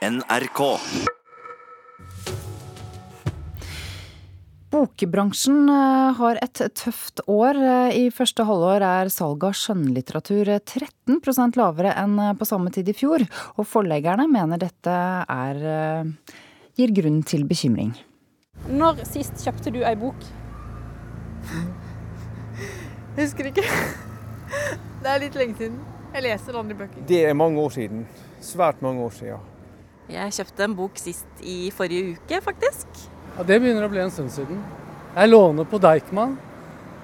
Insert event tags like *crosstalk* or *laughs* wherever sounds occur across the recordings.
NRK. Bokbransjen eh, har et tøft år. Eh, I første halvår er salget av skjønnlitteratur 13% lavere enn på samme tid i fjor. Og forleggerne mener dette er, eh, gir grunn til bekymring. Når sist kjøpte du ei bok? Jeg husker ikke. Det er litt lenge siden. Jeg leser andre bøker. Det er mange år siden. Svært mange år siden. Jeg kjøpte en bok sist i forrige uke, faktisk. Ja, Det begynner å bli en stund siden. Jeg låner på Deichman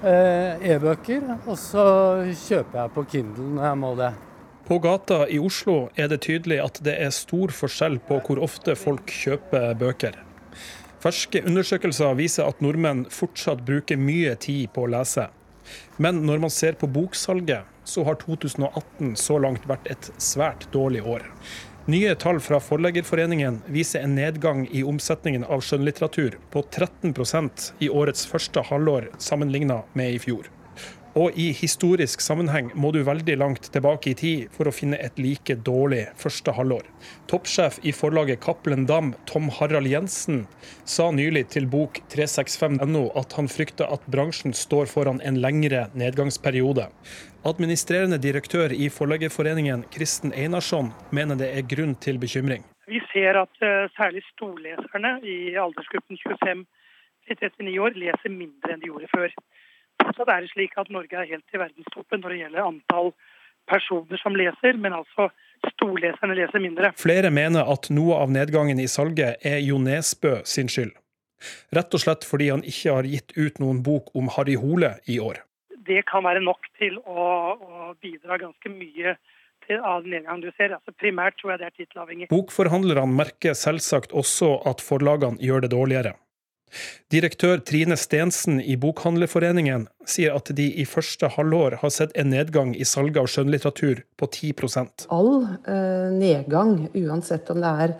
eh, e-bøker, og så kjøper jeg på Kindle når jeg må det. På gata i Oslo er det tydelig at det er stor forskjell på hvor ofte folk kjøper bøker. Ferske undersøkelser viser at nordmenn fortsatt bruker mye tid på å lese. Men når man ser på boksalget, så har 2018 så langt vært et svært dårlig år. Nye tall fra Forleggerforeningen viser en nedgang i omsetningen av skjønnlitteratur på 13% i årets første halvår sammenlignet med i fjor. Og i historisk sammenheng må du veldig langt tilbake i tid for å finne et like dårlig første halvår. Toppsjef i forlaget Cappelen Dam, Tom Harald Jensen, sa nylig til bok 365.no at han frykter at bransjen står foran en lengre nedgangsperiode. Administrerende direktør i Forleggerforeningen, Kristen Einarsson, mener det er grunn til bekymring. Vi ser at uh, særlig storleserne i aldersgruppen 25 39 år leser mindre enn de gjorde før. Fortsatt er det slik at Norge er helt i verdenstoppen når det gjelder antall personer som leser, men altså storleserne leser mindre. Flere mener at noe av nedgangen i salget er Jo Nesbø sin skyld. Rett og slett fordi han ikke har gitt ut noen bok om Harry Hole i år. Det kan være nok til å, å bidra ganske mye til av nedgangen du ser. Altså primært tror jeg det er tittelavhengig. Bokforhandlerne merker selvsagt også at forlagene gjør det dårligere. Direktør Trine Stensen i Bokhandlerforeningen sier at de i første halvår har sett en nedgang i salget av skjønnlitteratur på 10% All eh, nedgang, uansett om det er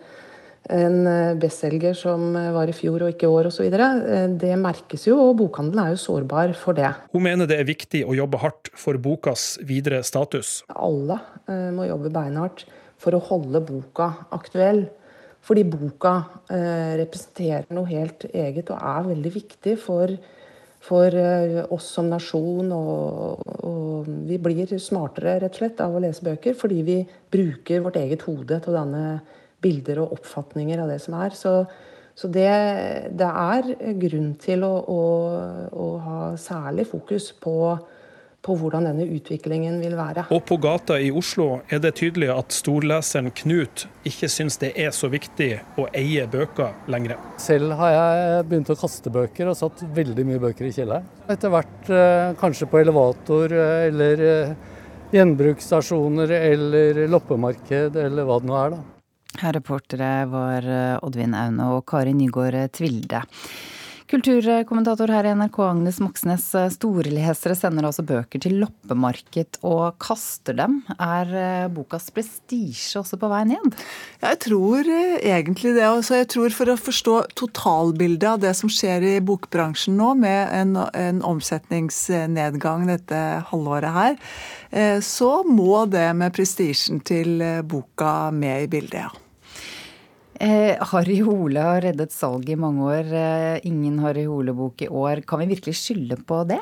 en eh, bestselger som var i fjor og ikke i år osv., eh, det merkes jo, og bokhandelen er jo sårbar for det. Hun mener det er viktig å jobbe hardt for bokas videre status. Alle eh, må jobbe beinhardt for å holde boka aktuell. Fordi boka eh, representerer noe helt eget og er veldig viktig for, for eh, oss som nasjon. Og, og, vi blir smartere rett og slett av å lese bøker fordi vi bruker vårt eget hode til å danne bilder og oppfatninger av det som er. Så, så det, det, er grunn til å, å, å ha særlig fokus på på hvordan denne utviklingen vil være. Og på gata i Oslo er det tydelig at storleseren Knut ikke syns det er så viktig å eie bøker lenger. Selv har jeg begynt å kaste bøker og satt veldig mye bøker i kjelleren. Etter hvert eh, kanskje på elevator eh, eller eh, gjenbruksstasjoner eller loppemarked eller hva det nå er, da. Her reportere var Oddvin Aune og Kari Nygaard Tvilde. Kulturkommentator her i NRK, Agnes Moxnes. Storlesere sender altså bøker til loppemarked og kaster dem. Er eh, bokas prestisje også på vei ned? Jeg tror eh, egentlig det. Altså jeg tror For å forstå totalbildet av det som skjer i bokbransjen nå, med en, en omsetningsnedgang dette halvåret her, eh, så må det med prestisjen til boka med i bildet, ja. Eh, Harry Hole har reddet salget i mange år. Eh, ingen Harry Hole-bok i år. Kan vi virkelig skylde på det?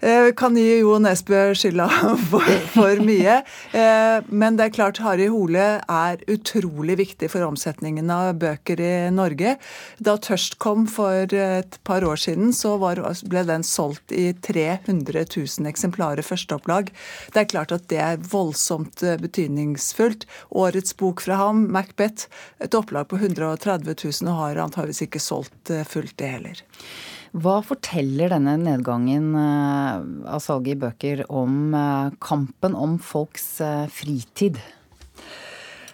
Eh, kan gi Jo Nesbø skylda *laughs* for, for mye. Eh, men det er klart Harry Hole er utrolig viktig for omsetningen av bøker i Norge. Da Tørst kom for et par år siden, så var, ble den solgt i 300 000 eksemplarer førsteopplag. Det er klart at det er voldsomt eh, betydningsfullt. Årets bok fra ham, Macbeth, et opplag opplag på 130 000 og har antageligvis ikke solgt eh, fullt, det heller. Hva forteller denne nedgangen eh, av salget i bøker om eh, kampen om folks fritid?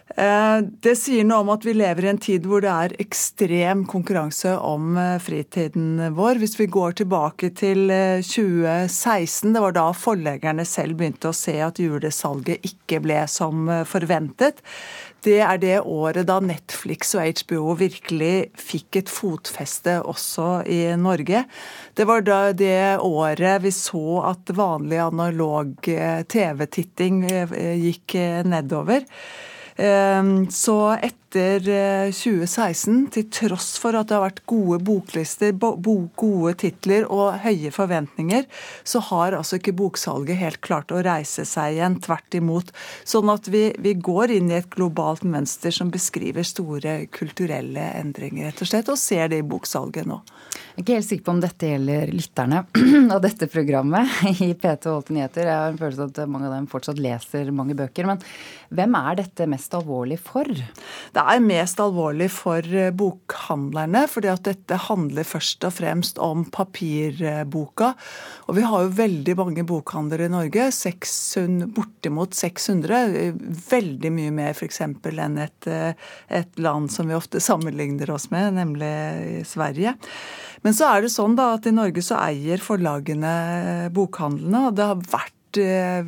Det sier noe om at vi lever i en tid hvor det er ekstrem konkurranse om fritiden vår. Hvis vi går tilbake til 2016, det var da forleggerne selv begynte å se at julesalget ikke ble som forventet det er det året da Netflix og HBO virkelig fikk et fotfeste også i Norge. Det var da det året vi så at vanlig analog eh, TV-titting eh, gikk nedover. Ehm, så etter etter 2016, eh, til tross for at det har vært gode boklister, gode titler og høye forventninger, så har altså ikke boksalget helt klart å reise seg igjen. Tvert imot. Sånn at vi, vi går inn i et globalt mønster som beskriver store kulturelle endringer, rett og slett, og ser det i boksalget nå. Jeg er ikke helt sikker på om dette gjelder lytterne *clears throat* av dette programmet *laughs* i P2 Holte Nyheter. Jeg har en følelse at mange av dem fortsatt leser mange bøker. Men hvem er dette mest alvorlig for? Det er mest alvorlig for eh, bokhandlerne, fordi at dette handler først og fremst om papirboka. Og vi har jo veldig mange bokhandlere i Norge, 600, bortimot 600. Veldig mye mer f.eks. enn et, eh, et land som vi ofte sammenligner oss med, nemlig Sverige. Men så er det sånn da at i Norge så eier forlagene bokhandlene, og det har vært eh,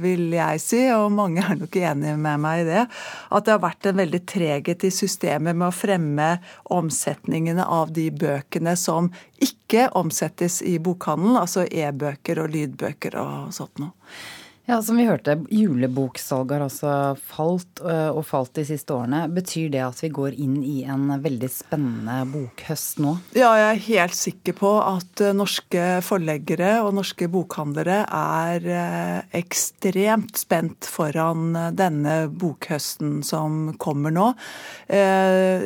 vil jeg si, og mange er nok enige med meg i det, at det har vært en veldig treghet i systemet med å fremme omsetningene av de bøkene som ikke omsettes i bokhandelen, altså e-bøker og lydbøker og sånt noe. Ja, Som vi hørte, juleboksalget har altså falt, øh, og falt de siste årene. Betyr det at vi går inn i en veldig spennende bokhøst nå? Ja, jeg er helt sikker på at øh, norske forleggere og norske bokhandlere er øh, ekstremt spent foran denne bokhøsten som kommer nå.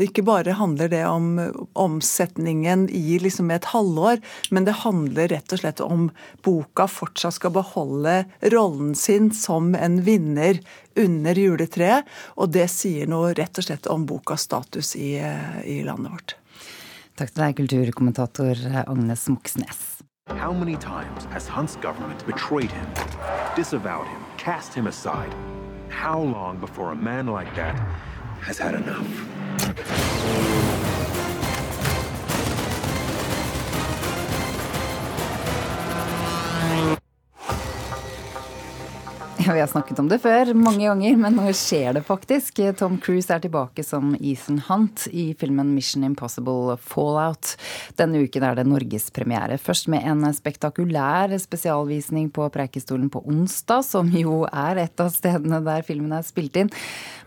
Ikke bare handler det om omsetningen i liksom et halvår, men det handler rett og slett om boka fortsatt skal beholde rollen sin som en vinner under juletreet. Og det sier noe rett og slett om bokas status i, i landet vårt. Takk til deg, kulturkommentator Agnes Moxnes. How many times has Hunt's government betrayed him, disavowed him, cast him aside? How long before a man like that has had enough? *laughs* Vi har snakket om det før mange ganger, men nå skjer det faktisk. Tom Cruise er tilbake som Ethan Hunt i filmen Mission Impossible Fallout. Denne uken er det norgespremiere. Først med en spektakulær spesialvisning på Preikestolen på onsdag, som jo er et av stedene der filmen er spilt inn.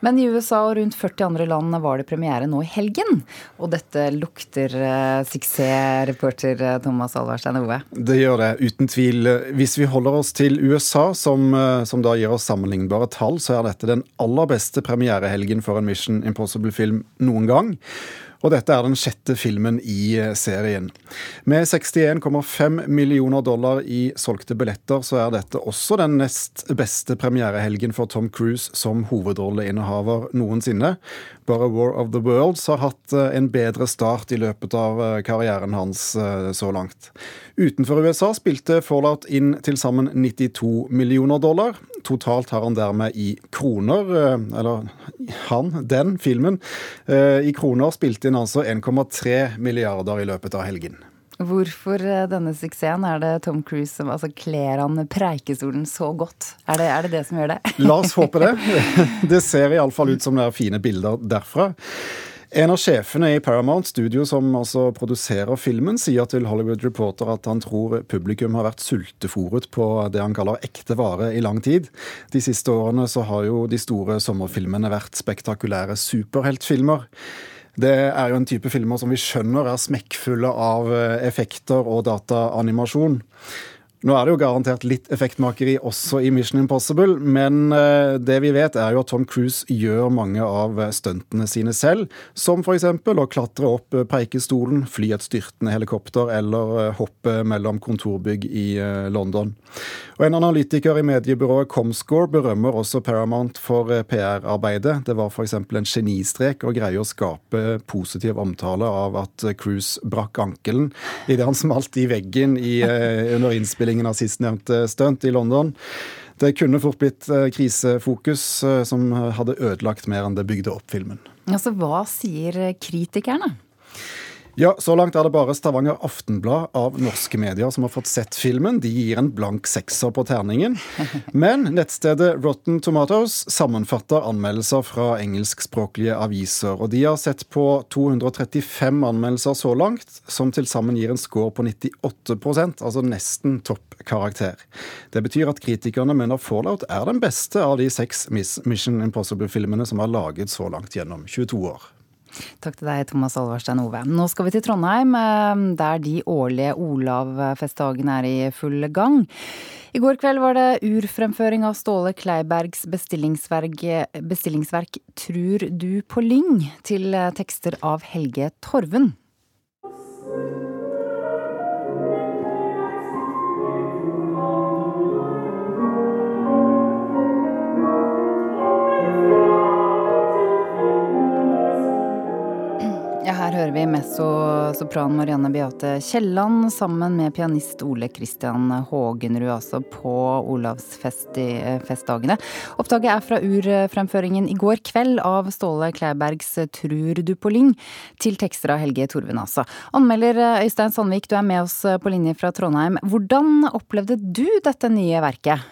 Men i USA og rundt 40 andre land var det premiere nå i helgen. Og dette lukter eh, suksess, reporter eh, Thomas Alvarstein Ove. Det gjør det, uten tvil. Hvis vi holder oss til USA, som, eh, som da gir oss sammenlignbare tall, så er dette den aller beste premierehelgen for en Mission Impossible-film noen gang. Og dette er den sjette filmen i eh, serien. Med 61,5 millioner dollar i solgte billetter, så er dette også den nest beste premierehelgen for Tom Cruise som hovedrolleinnehaver noensinne. Bare War of the Worlds har hatt eh, en bedre start i løpet av eh, karrieren hans så langt. Utenfor USA spilte Fallout inn til sammen 92 millioner dollar. Totalt har han dermed i kroner, eller han, den filmen, i kroner spilte inn altså 1,3 milliarder i løpet av helgen. Hvorfor eh, denne suksessen? Er det Tom Cruise som altså, kler han preikestolen så godt? Er det, er det, det som gjør det? La oss håpe det. *laughs* Det ser iallfall ut som det er fine bilder derfra. En av sjefene i Paramount Studio som altså produserer filmen, sier til Hollywood Reporter at han tror publikum har vært sultefòret på det han kaller ekte vare i lang tid. De siste årene så har jo de store sommerfilmene vært spektakulære superheltfilmer. Det er jo en type filmer som vi skjønner er smekkfulle av effekter og dataanimasjon. Nå er det jo garantert litt effektmakeri også i Mission Impossible, men eh, det vi vet er jo at Tom Cruise gjør mange av stuntene sine selv. Som f.eks. å klatre opp Preikestolen, fly et styrtende helikopter eller eh, hoppe mellom kontorbygg i eh, London. Og En analytiker i mediebyrået Comscore berømmer også Paramount for PR-arbeidet. Det var f.eks. en genistrek å greie å skape positiv omtale av at Cruise brakk ankelen idet han smalt i veggen i, under innspilling innspillingen av sistnevnte stunt i London. Det kunne fort blitt eh, krisefokus eh, som hadde ødelagt mer enn det bygde opp filmen. Altså, Hva sier kritikerne? Ja, Så langt er det bare Stavanger Aftenblad av norske medier som har fått sett filmen. De gir en blank sekser på terningen. *laughs* Men nettstedet Rotten Tomatoes sammenfatter anmeldelser fra engelskspråklige aviser. Og de har sett på 235 anmeldelser så langt, som til sammen gir en score på 98% altså nesten toppkarakter. Det betyr at kritikerne mener Fallout er den beste av de seks Mission Impossible-filmene som er laget så langt gjennom 22 år. Takk til deg, Thomas Alvarstein Ove. Nå skal vi til Trondheim, eh, der de årlige Olavfestdagene er i full gang. I går kveld var det urfremføring av Ståle Kleibergs bestillingsverk, bestillingsverk 'Trur du på lyng' til tekster av Helge Torven. Her hører vi mezzo-sopran Marianne Beate Kielland sammen med pianist Ole Christian Hågenrud, altså på Olavsfestdagene. Opptaket er fra urfremføringen i går kveld av Ståle Kleibergs 'Trur du på lyng', til tekster av Helge Torven, altså. Anmelder Øystein Sandvik, du er med oss på linje fra Trondheim. Hvordan opplevde du dette nye verket?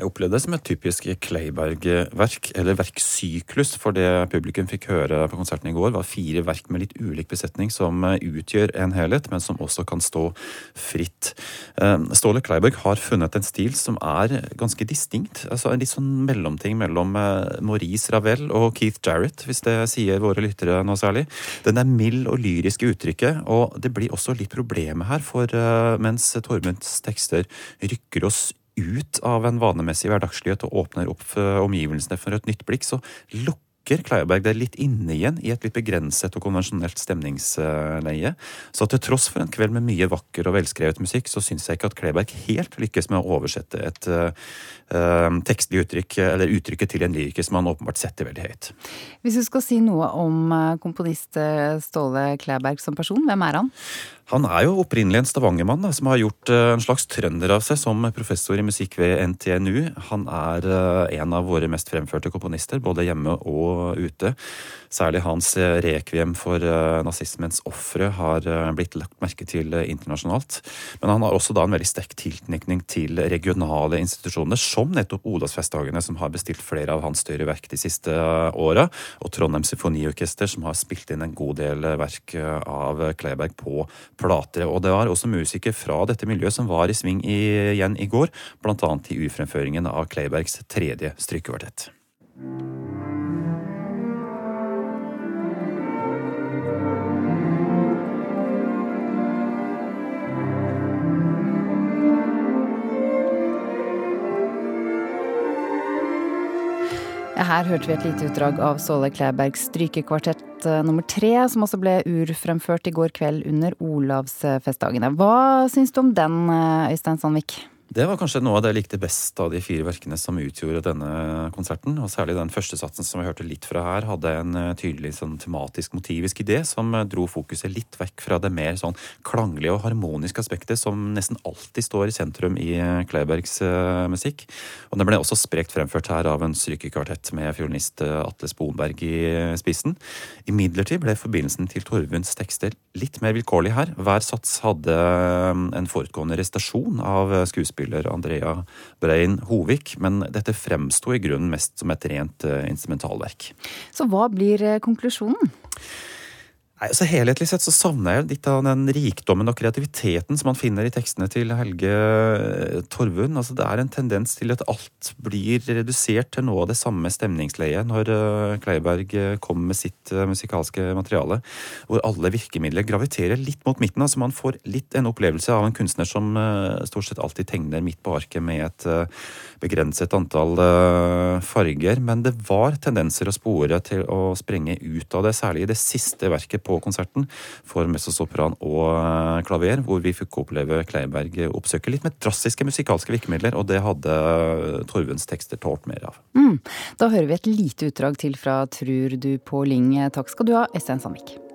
Jeg opplevde det som et typisk Kleiberg-verk, eller verksyklus. For det publikum fikk høre på konserten i går, var fire verk med litt ulik besetning som eh, utgjør en helhet, men som også kan stå fritt. Eh, Ståle Kleiberg har funnet en stil som er ganske distinkt. altså En litt sånn mellomting mellom eh, Maurice Ravel og Keith Jarrett, hvis det sier våre lyttere noe særlig. Den er mild og lyrisk i uttrykket, og det blir også litt problemet her, for mens Tormunds tekster rykker oss ut av en vanemessig hverdagslighet og åpner opp omgivelsene for et nytt blikk, så lukker Kleiberg det litt inne igjen i et litt begrenset og konvensjonelt stemningsleie. Så til tross for en kveld med mye vakker og velskrevet musikk, så syns jeg ikke at Kleiberg helt lykkes med å oversette et uh, tekstlig uttrykk, eller uttrykket til en lyriker som han åpenbart setter veldig høyt. Hvis du skal si noe om komponist Ståle Kleiberg som person, hvem er han? Han er jo opprinnelig en stavangermann som har gjort en slags trønder av seg som professor i musikk ved NTNU. Han er en av våre mest fremførte komponister, både hjemme og ute. Særlig hans rekviem for nazismens ofre har blitt lagt merke til internasjonalt. Men han har også da en veldig sterk tilknytning til regionale institusjoner, som nettopp Olavsfestdagene, som har bestilt flere av hans større verk de siste åra, og Trondheim Symfoniorkester, som har spilt inn en god del verk av Kleiberg på plater. Og det var også musikere fra dette miljøet som var i sving igjen i går, bl.a. i ufremføringen av Kleibergs tredje strykekvartett. Her hørte vi et lite utdrag av Ståle Klæbergs strykekvartett nummer tre, som også ble urfremført i går kveld under Olavsfestdagene. Hva syns du om den, Øystein Sandvik? Det var kanskje noe av det jeg likte best av de fire verkene som utgjorde denne konserten. Og særlig den første satsen som vi hørte litt fra her, hadde en tydelig sånn tematisk, motivisk idé som dro fokuset litt vekk fra det mer sånn klanglige og harmoniske aspektet som nesten alltid står i sentrum i Kleibergs musikk. Og den ble også sprekt fremført her av en strykekvartett med fiolinist Atle Sponberg i spissen. Imidlertid ble forbindelsen til Torvunds tekster litt mer vilkårlig her. Hver sats hadde en forutgående restasjon av skuespilleren skuespiller Andrea Brein Hovik, men dette fremsto i grunnen mest som et rent instrumentalverk. Så hva blir konklusjonen? Nei, altså Helhetlig sett så savner jeg litt av den rikdommen og kreativiteten som man finner i tekstene til Helge Torvund. Altså Det er en tendens til at alt blir redusert til noe av det samme stemningsleiet når Kleiberg kommer med sitt musikalske materiale, hvor alle virkemidler graviterer litt mot midten. altså Man får litt en opplevelse av en kunstner som stort sett alltid tegner midt på arket med et begrenset antall farger, men det var tendenser å spore til å sprenge ut av det, særlig i det siste verket på konserten for mezzosopran og klaver, hvor vi fikk oppleve Kleiberg oppsøke litt med drastiske musikalske virkemidler, og det hadde Torvunds tekster tålt mer av. Mm. Da hører vi et lite utdrag til fra Trur du på Lyng. Takk skal du ha, Øystein Sandvik.